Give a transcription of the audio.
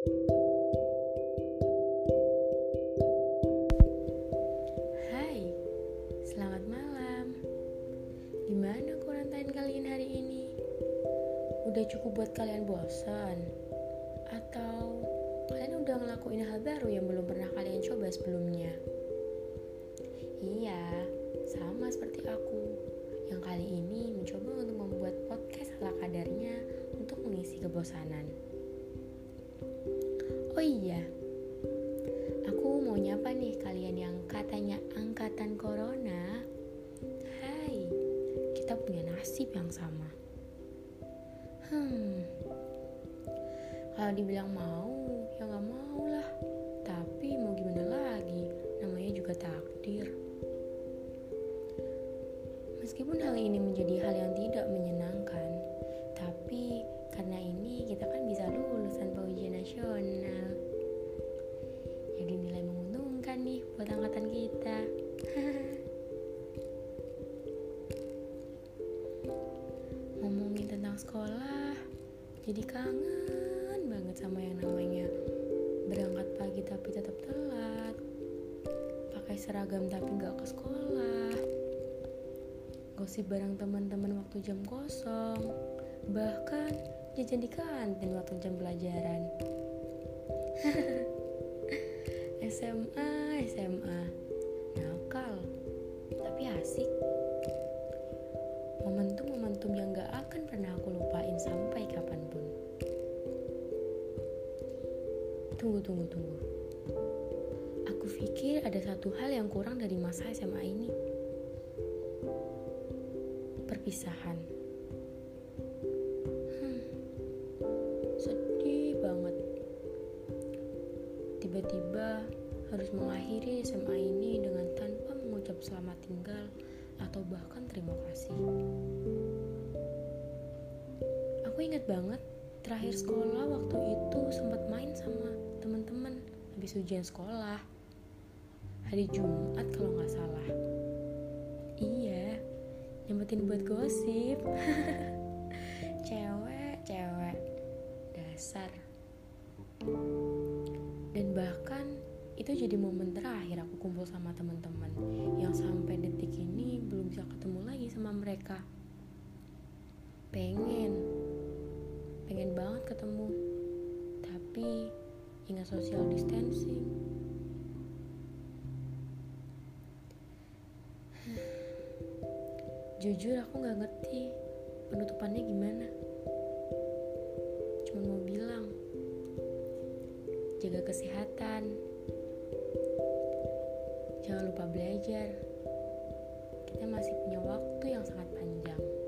Hai, selamat malam. Gimana kurantain kalian hari ini? Udah cukup buat kalian bosan? Atau kalian udah ngelakuin hal baru yang belum pernah kalian coba sebelumnya? Iya, sama seperti aku yang kali ini mencoba untuk membuat podcast ala kadarnya untuk mengisi kebosanan. Iya, aku mau nyapa nih kalian yang katanya angkatan corona. Hai, kita punya nasib yang sama. Hmm, kalau dibilang mau, ya nggak mau lah. Tapi mau gimana lagi, namanya juga takdir. Meskipun hal ini menjadi hal yang tidak menyenangkan, sekolah, jadi kangen banget sama yang namanya berangkat pagi tapi tetap telat, pakai seragam tapi nggak ke sekolah, gosip bareng teman-teman waktu jam kosong, bahkan jajan di kantin waktu jam pelajaran. Tunggu, tunggu, tunggu. Aku pikir ada satu hal yang kurang dari masa SMA ini. Perpisahan. Hmm, sedih banget. Tiba-tiba harus mengakhiri SMA ini dengan tanpa mengucap selamat tinggal atau bahkan terima kasih. Aku ingat banget terakhir sekolah waktu itu sempat habis ujian sekolah. Hari Jumat kalau nggak salah. Iya, nyempetin buat gosip. cewek, cewek. Dasar. Dan bahkan itu jadi momen terakhir aku kumpul sama teman-teman yang sampai detik ini belum bisa ketemu lagi sama mereka. Pengen, pengen banget ketemu, tapi ingat social distancing. Jujur aku nggak ngerti penutupannya gimana. Cuma mau bilang, jaga kesehatan, jangan lupa belajar. Kita masih punya waktu yang sangat panjang.